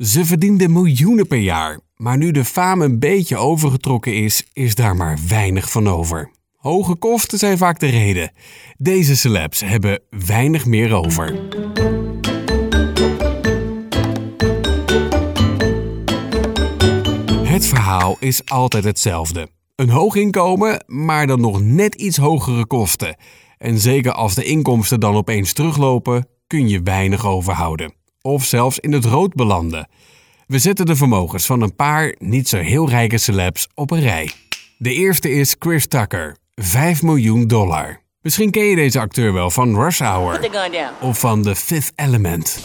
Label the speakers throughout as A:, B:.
A: Ze verdiende miljoenen per jaar, maar nu de faam een beetje overgetrokken is, is daar maar weinig van over. Hoge kosten zijn vaak de reden. Deze celebs hebben weinig meer over. Het verhaal is altijd hetzelfde. Een hoog inkomen, maar dan nog net iets hogere kosten. En zeker als de inkomsten dan opeens teruglopen, kun je weinig overhouden. Of zelfs in het rood belanden. We zetten de vermogens van een paar niet zo heel rijke celebs op een rij. De eerste is Chris Tucker, 5 miljoen dollar. Misschien ken je deze acteur wel van Rush Hour of van The Fifth Element.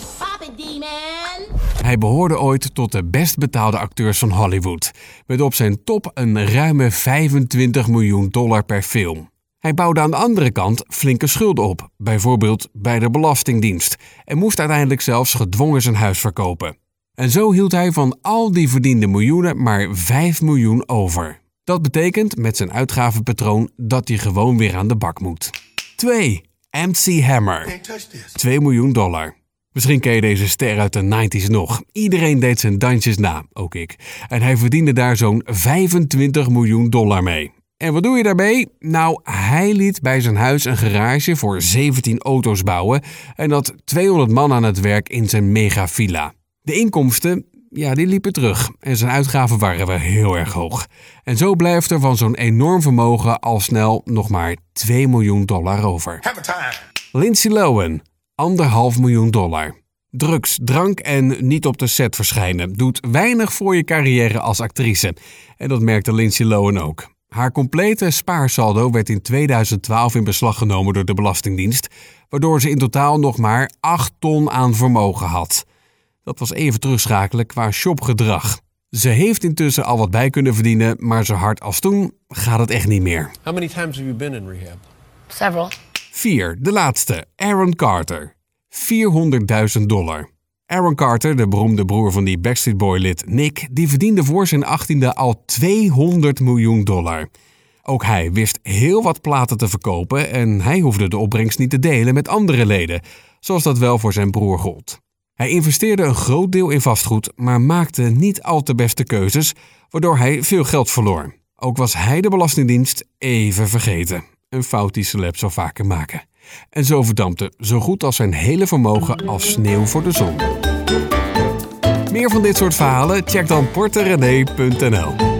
A: Hij behoorde ooit tot de best betaalde acteurs van Hollywood, met op zijn top een ruime 25 miljoen dollar per film. Hij bouwde aan de andere kant flinke schulden op, bijvoorbeeld bij de Belastingdienst, en moest uiteindelijk zelfs gedwongen zijn huis verkopen. En zo hield hij van al die verdiende miljoenen maar 5 miljoen over. Dat betekent met zijn uitgavenpatroon dat hij gewoon weer aan de bak moet. 2. MC Hammer. 2 miljoen dollar. Misschien ken je deze ster uit de 90s nog. Iedereen deed zijn dansjes na, ook ik. En hij verdiende daar zo'n 25 miljoen dollar mee. En wat doe je daarmee? Nou, hij liet bij zijn huis een garage voor 17 auto's bouwen en had 200 man aan het werk in zijn megavilla. De inkomsten, ja, die liepen terug en zijn uitgaven waren wel heel erg hoog. En zo blijft er van zo'n enorm vermogen al snel nog maar 2 miljoen dollar over. Lindsay Lohan, anderhalf miljoen dollar. Drugs, drank en niet op de set verschijnen doet weinig voor je carrière als actrice. En dat merkte Lindsay Lohan ook. Haar complete spaarsaldo werd in 2012 in beslag genomen door de Belastingdienst, waardoor ze in totaal nog maar 8 ton aan vermogen had. Dat was even terugschakelen qua shopgedrag. Ze heeft intussen al wat bij kunnen verdienen, maar zo hard als toen gaat het echt niet meer.
B: How many times have you been in rehab?
C: Several.
A: 4. De laatste, Aaron Carter. 400.000 dollar. Aaron Carter, de beroemde broer van die Backstreet Boy-lid Nick, die verdiende voor zijn 18e al 200 miljoen dollar. Ook hij wist heel wat platen te verkopen en hij hoefde de opbrengst niet te delen met andere leden, zoals dat wel voor zijn broer gold. Hij investeerde een groot deel in vastgoed, maar maakte niet al te beste keuzes, waardoor hij veel geld verloor. Ook was hij de Belastingdienst even vergeten. Een fout die celeb zou vaker maken. En zo verdampte zo goed als zijn hele vermogen als sneeuw voor de zon. Meer van dit soort verhalen? Check dan porterené.nl.